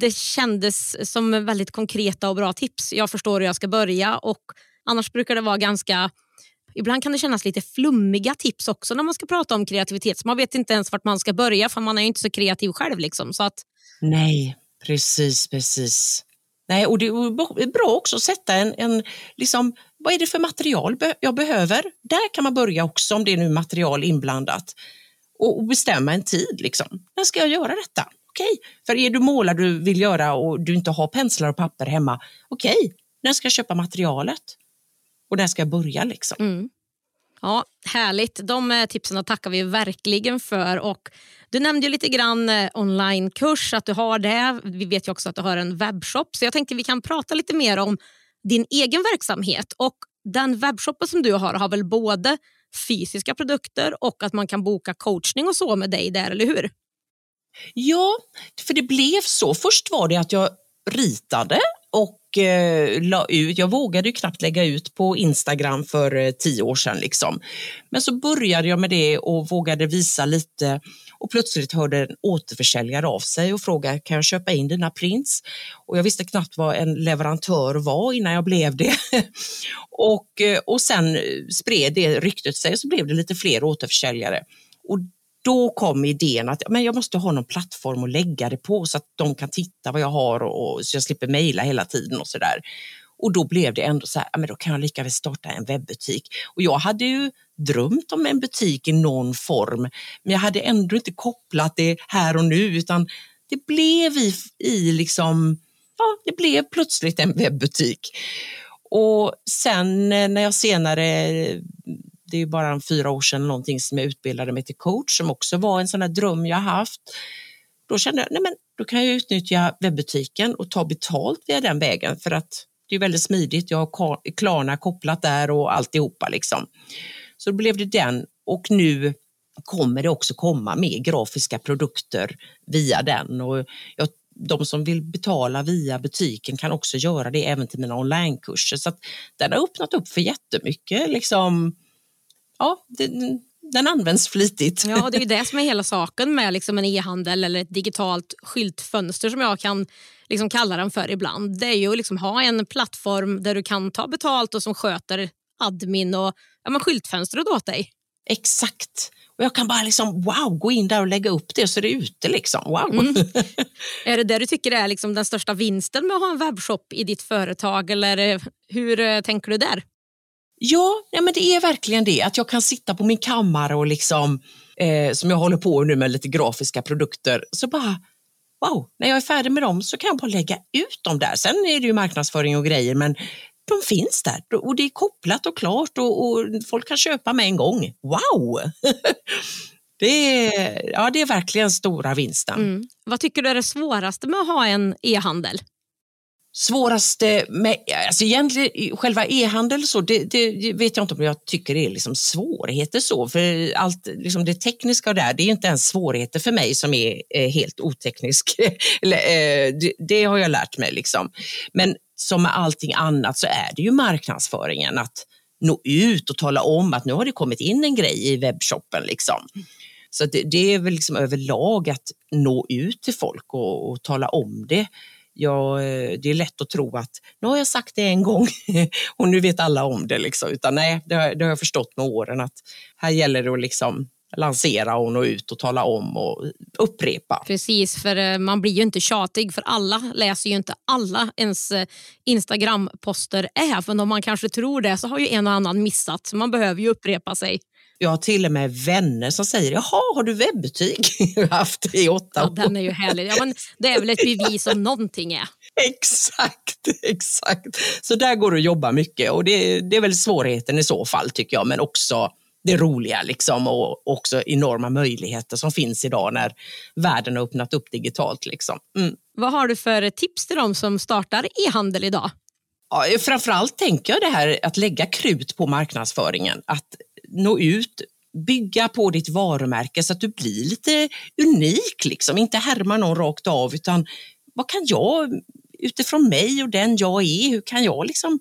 det kändes som väldigt konkreta och bra tips. Jag förstår hur jag ska börja och annars brukar det vara ganska Ibland kan det kännas lite flummiga tips också när man ska prata om kreativitet. Så man vet inte ens vart man ska börja för man är inte så kreativ själv. Liksom. Så att... Nej, precis, precis. Nej, och det är bra också att sätta en, en liksom, vad är det för material jag behöver? Där kan man börja också om det är nu material inblandat och, och bestämma en tid. Liksom. När ska jag göra detta? Okej, okay. för är du målar, du vill göra och du inte har penslar och papper hemma, okej, okay. när ska jag köpa materialet? Och när ska jag börja liksom? Mm. Ja, Härligt. De eh, tipsen tackar vi verkligen för. Och du nämnde ju lite grann eh, onlinekurs, att du har det. Vi vet ju också att du har en webbshop. Så jag tänkte vi kan prata lite mer om din egen verksamhet. Och Den webbshoppen som du har har väl både fysiska produkter och att man kan boka coachning och så med dig där, eller hur? Ja, för det blev så. Först var det att jag ritade och eh, la ut. Jag vågade ju knappt lägga ut på Instagram för eh, tio år sedan. Liksom. Men så började jag med det och vågade visa lite och plötsligt hörde en återförsäljare av sig och frågade kan jag köpa in dina prints? Och jag visste knappt vad en leverantör var innan jag blev det. och, eh, och sen spred det ryktet sig och så blev det lite fler återförsäljare. Och då kom idén att men jag måste ha någon plattform att lägga det på så att de kan titta vad jag har och, och så jag slipper mejla hela tiden och sådär. Och då blev det ändå så här, men då kan jag lika väl starta en webbutik. Och jag hade ju drömt om en butik i någon form, men jag hade ändå inte kopplat det här och nu, utan det blev i, i liksom, ja, det blev plötsligt en webbutik. Och sen eh, när jag senare det är bara fyra år sedan någonting som jag utbildade mig till coach som också var en sån här dröm jag haft. Då kände jag, nej men då kan jag utnyttja webbutiken och ta betalt via den vägen för att det är väldigt smidigt. Jag har Klarna kopplat där och alltihopa liksom. Så då blev det den och nu kommer det också komma mer grafiska produkter via den och jag de som vill betala via butiken kan också göra det även till mina onlinekurser. Så att den har öppnat upp för jättemycket liksom, ja, den, den används flitigt. Ja, det är ju det som är hela saken med liksom en e-handel eller ett digitalt skyltfönster som jag kan liksom kalla den för ibland. Det är ju att liksom ha en plattform där du kan ta betalt och som sköter admin och ja, men skyltfönstret åt dig. Exakt. Och jag kan bara liksom, wow, gå in där och lägga upp det så är det ute. Liksom. Wow. Mm. Är det det du tycker är liksom den största vinsten med att ha en webbshop i ditt företag eller hur eh, tänker du där? Ja, ja men det är verkligen det. Att jag kan sitta på min kammare och liksom, eh, som jag håller på nu med lite grafiska produkter, så bara wow, när jag är färdig med dem så kan jag bara lägga ut dem där. Sen är det ju marknadsföring och grejer, men de finns där och det är kopplat och klart och, och folk kan köpa med en gång. Wow! det, är, ja, det är verkligen stora vinsten. Mm. Vad tycker du är det svåraste med att ha en e-handel? Svåraste med, alltså egentligen själva e-handel så, det, det, vet jag inte om jag tycker det är liksom svårigheter så, för allt liksom det tekniska där, det är inte ens svårigheter för mig som är eh, helt oteknisk. Eller, eh, det, det, har jag lärt mig liksom. Men som med allting annat så är det ju marknadsföringen, att nå ut och tala om att nu har det kommit in en grej i webbshoppen liksom. Så det, det är väl liksom överlag att nå ut till folk och, och tala om det jag, eh, det är lätt att tro att nu har jag sagt det en gång och nu vet alla om det. Liksom. Utan nej, det har, det har jag förstått med åren att här gäller det att liksom lansera och nå ut och tala om och upprepa. Precis, för eh, man blir ju inte tjatig för alla läser ju inte alla ens eh, Instagram-poster. Även om man kanske tror det så har ju en och annan missat så man behöver ju upprepa sig. Jag har till och med vänner som säger, jaha, har du webbutik? jag har haft det i åtta ja, år. Den är ju härlig. Ja, men det är väl ett bevis om någonting är. Exakt, exakt. Så där går det att jobba mycket och det, det är väl svårigheten i så fall tycker jag, men också det roliga liksom och också enorma möjligheter som finns idag när världen har öppnat upp digitalt. Liksom. Mm. Vad har du för tips till dem som startar e-handel idag? Ja, framförallt tänker jag det här att lägga krut på marknadsföringen. Att nå ut, bygga på ditt varumärke så att du blir lite unik, liksom. inte härma någon rakt av utan vad kan jag utifrån mig och den jag är, hur kan jag liksom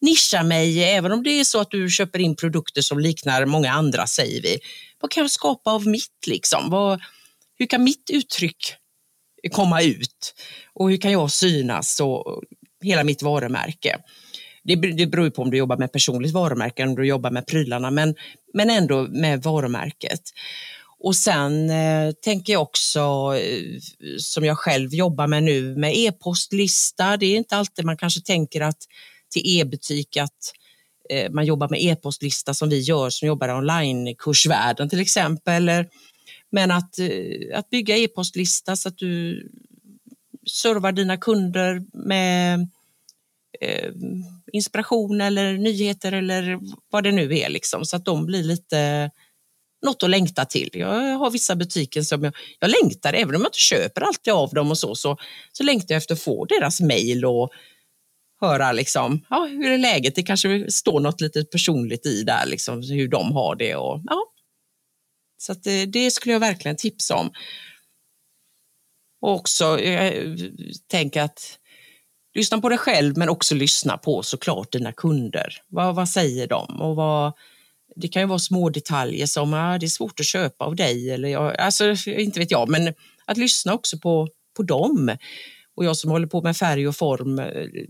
nischa mig, även om det är så att du köper in produkter som liknar många andra, säger vi. Vad kan jag skapa av mitt? Liksom? Vad, hur kan mitt uttryck komma ut? Och hur kan jag synas och hela mitt varumärke? Det, det beror på om du jobbar med personligt varumärke eller om du jobbar med prylarna, men, men ändå med varumärket. Och sen eh, tänker jag också, eh, som jag själv jobbar med nu, med e-postlista. Det är inte alltid man kanske tänker att till e-butik att eh, man jobbar med e-postlista som vi gör som jobbar i onlinekursvärlden till exempel. Men att, eh, att bygga e-postlista så att du servar dina kunder med eh, inspiration eller nyheter eller vad det nu är, liksom, så att de blir lite något att längta till. Jag har vissa butiker som jag, jag längtar, även om jag inte köper alltid av dem och så, så, så längtar jag efter att få deras mejl och höra liksom, ja, hur är läget? Det kanske står något lite personligt i där, liksom, hur de har det. Och, ja. Så att det, det skulle jag verkligen tipsa om. Och också, jag tänker att lyssna på dig själv men också lyssna på såklart dina kunder. Vad, vad säger de? Och vad, det kan ju vara små detaljer som ah, det är svårt att köpa av dig eller jag, alltså, inte vet jag, men att lyssna också på, på dem. Och jag som håller på med färg och form,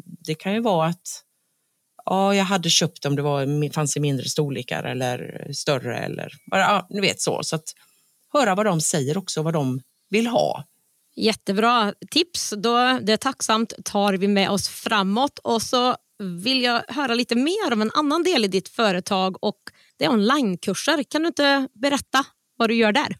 det kan ju vara att ja, jag hade köpt om det var, fanns i mindre storlekar eller större eller ja, ni vet så. Så att höra vad de säger också, vad de vill ha. Jättebra tips. Då, det är tacksamt tar vi med oss framåt. Och så vill jag höra lite mer om en annan del i ditt företag och det är onlinekurser. Kan du inte berätta vad du gör där?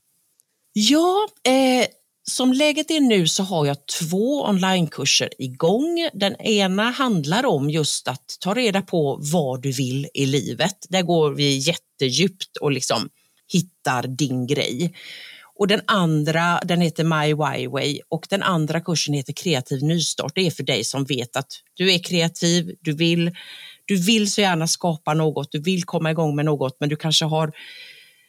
Ja, eh, som läget är nu så har jag två onlinekurser igång. Den ena handlar om just att ta reda på vad du vill i livet. Där går vi jättedjupt och liksom hittar din grej. Och den andra den heter My Why Way och den andra kursen heter Kreativ nystart. Det är för dig som vet att du är kreativ, du vill, du vill så gärna skapa något, du vill komma igång med något men du kanske har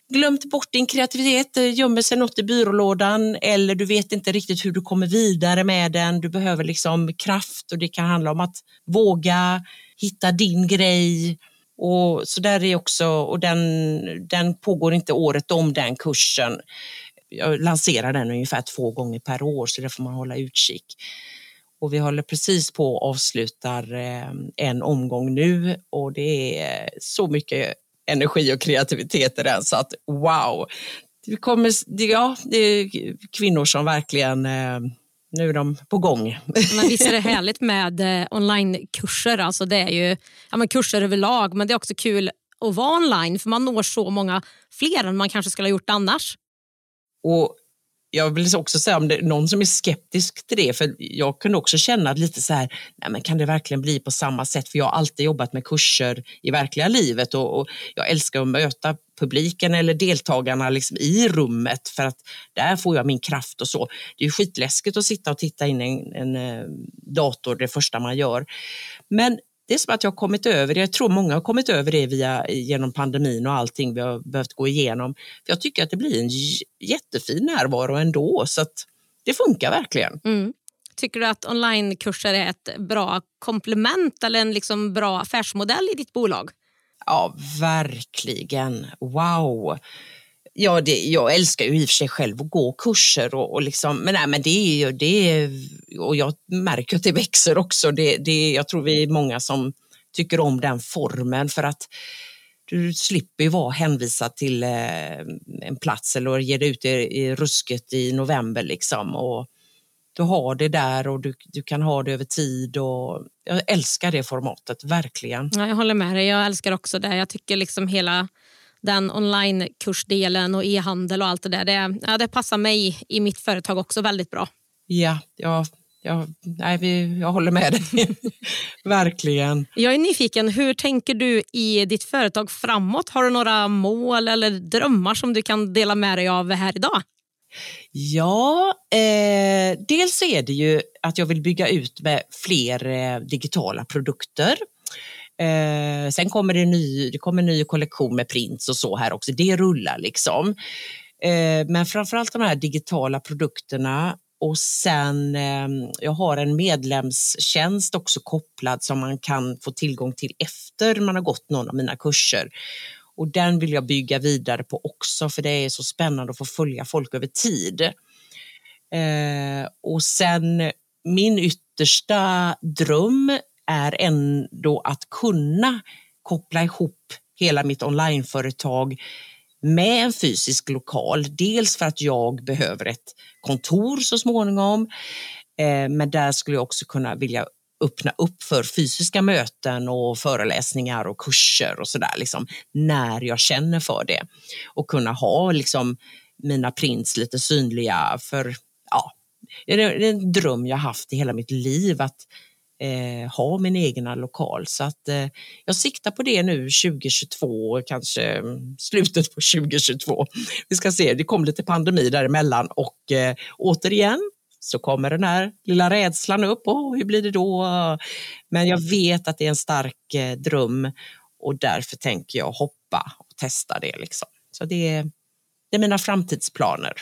glömt bort din kreativitet, eh, gömmer sig något i byrålådan eller du vet inte riktigt hur du kommer vidare med den. Du behöver liksom kraft och det kan handla om att våga hitta din grej. Och så där är också, och den, den pågår inte året om den kursen. Jag lanserar den ungefär två gånger per år så det får man hålla utkik. Och vi håller precis på att avslutar eh, en omgång nu och det är så mycket energi och kreativitet i den så att wow. Det, kommer, ja, det är kvinnor som verkligen eh, nu är de på gång. Men visst är det härligt med eh, onlinekurser. Alltså det är ju ja, men kurser överlag, men det är också kul att vara online för man når så många fler än man kanske skulle ha gjort annars. Och jag vill också säga om det är någon som är skeptisk till det, för jag kunde också känna lite så här, nej men kan det verkligen bli på samma sätt? För jag har alltid jobbat med kurser i verkliga livet och, och jag älskar att möta publiken eller deltagarna liksom i rummet för att där får jag min kraft och så. Det är skitläskigt att sitta och titta in i en, en, eh, dator det första man gör. Men det är som att jag har kommit över det. Jag tror många har kommit över det via, genom pandemin och allting vi har behövt gå igenom. För jag tycker att det blir en jättefin närvaro ändå, så att det funkar verkligen. Mm. Tycker du att onlinekurser är ett bra komplement eller en liksom bra affärsmodell i ditt bolag? Ja, verkligen. Wow! Ja, det, jag älskar ju i och för sig själv att gå kurser och, och liksom, men, nej, men det är ju det och jag märker att det växer också. Det, det, jag tror vi är många som tycker om den formen för att du slipper ju vara hänvisad till eh, en plats eller ge dig ut i, i rusket i november liksom. Och du har det där och du, du kan ha det över tid. Och jag älskar det formatet, verkligen. Ja, jag håller med dig. Jag älskar också det. Jag tycker liksom hela den onlinekursdelen och e-handel och allt det där. Det, ja, det passar mig i mitt företag också väldigt bra. Ja, ja, ja nej, vi, jag håller med dig. Verkligen. Jag är nyfiken, hur tänker du i ditt företag framåt? Har du några mål eller drömmar som du kan dela med dig av här idag? Ja, eh, dels är det ju att jag vill bygga ut med fler eh, digitala produkter. Eh, sen kommer det, ny, det kommer en ny kollektion med prints och så här också. Det rullar liksom. Eh, men framförallt de här digitala produkterna och sen, eh, jag har en medlemstjänst också kopplad som man kan få tillgång till efter man har gått någon av mina kurser. Och den vill jag bygga vidare på också för det är så spännande att få följa folk över tid. Eh, och sen min yttersta dröm är ändå att kunna koppla ihop hela mitt onlineföretag med en fysisk lokal. Dels för att jag behöver ett kontor så småningom, eh, men där skulle jag också kunna vilja öppna upp för fysiska möten och föreläsningar och kurser och sådär, liksom, när jag känner för det. Och kunna ha liksom, mina prints lite synliga för, ja, det är en dröm jag haft i hela mitt liv att eh, ha min egna lokal. Så att eh, jag siktar på det nu 2022, kanske mm, slutet på 2022. Vi ska se, det kom lite pandemi däremellan och eh, återigen så kommer den här lilla rädslan upp. Oh, hur blir det då? Men jag vet att det är en stark eh, dröm och därför tänker jag hoppa och testa det. Liksom. Så det, det är mina framtidsplaner.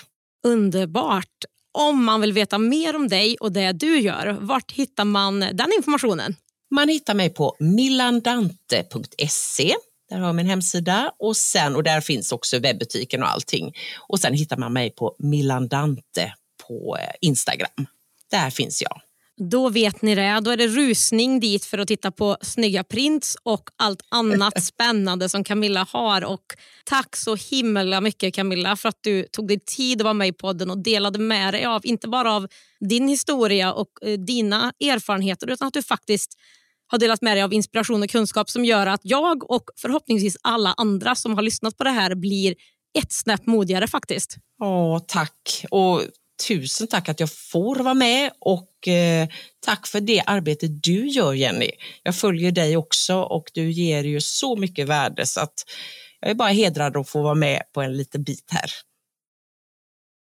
Underbart om man vill veta mer om dig och det du gör, vart hittar man den informationen? Man hittar mig på millandante.se. Där har jag min hemsida och, sen, och där finns också webbutiken och allting. Och sen hittar man mig på millandante på eh, Instagram. Där finns jag. Då vet ni det. Då är det rusning dit för att titta på snygga prints och allt annat spännande som Camilla har. Och tack så himla mycket Camilla för att du tog dig tid att vara med i podden och delade med dig av, inte bara av din historia och eh, dina erfarenheter utan att du faktiskt har delat med dig av inspiration och kunskap som gör att jag och förhoppningsvis alla andra som har lyssnat på det här blir ett snäpp modigare faktiskt. Åh, tack. Och tusen tack att jag får vara med och eh, tack för det arbete du gör Jenny. Jag följer dig också och du ger ju så mycket värde så att jag är bara hedrad att få vara med på en liten bit här.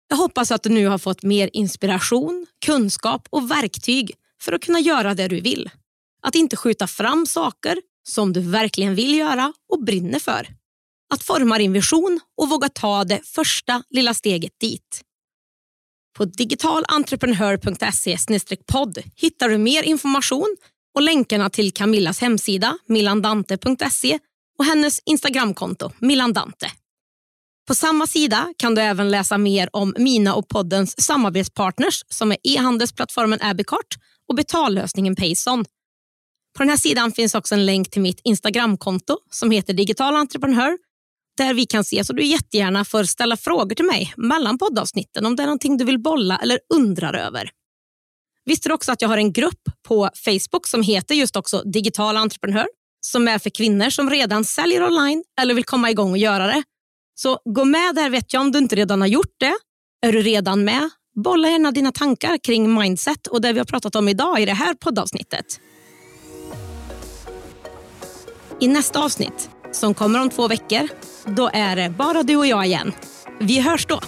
Jag hoppas att du nu har fått mer inspiration, kunskap och verktyg för att kunna göra det du vill. Att inte skjuta fram saker som du verkligen vill göra och brinner för. Att forma din vision och våga ta det första lilla steget dit. På digitalentreprenör.se podd hittar du mer information och länkarna till Camillas hemsida millandante.se och hennes Instagramkonto millandante. På samma sida kan du även läsa mer om mina och poddens samarbetspartners som är e-handelsplattformen Abicart och betallösningen Payson. På den här sidan finns också en länk till mitt Instagramkonto som heter Digital Entreprenör där vi kan ses och du jättegärna får ställa frågor till mig mellan poddavsnitten om det är någonting du vill bolla eller undrar över. Visste du också att jag har en grupp på Facebook som heter just också Digital Entreprenör som är för kvinnor som redan säljer online eller vill komma igång och göra det. Så gå med där vet jag om du inte redan har gjort det. Är du redan med? Bolla gärna dina tankar kring mindset och det vi har pratat om idag i det här poddavsnittet. I nästa avsnitt, som kommer om två veckor, då är det bara du och jag igen. Vi hörs då!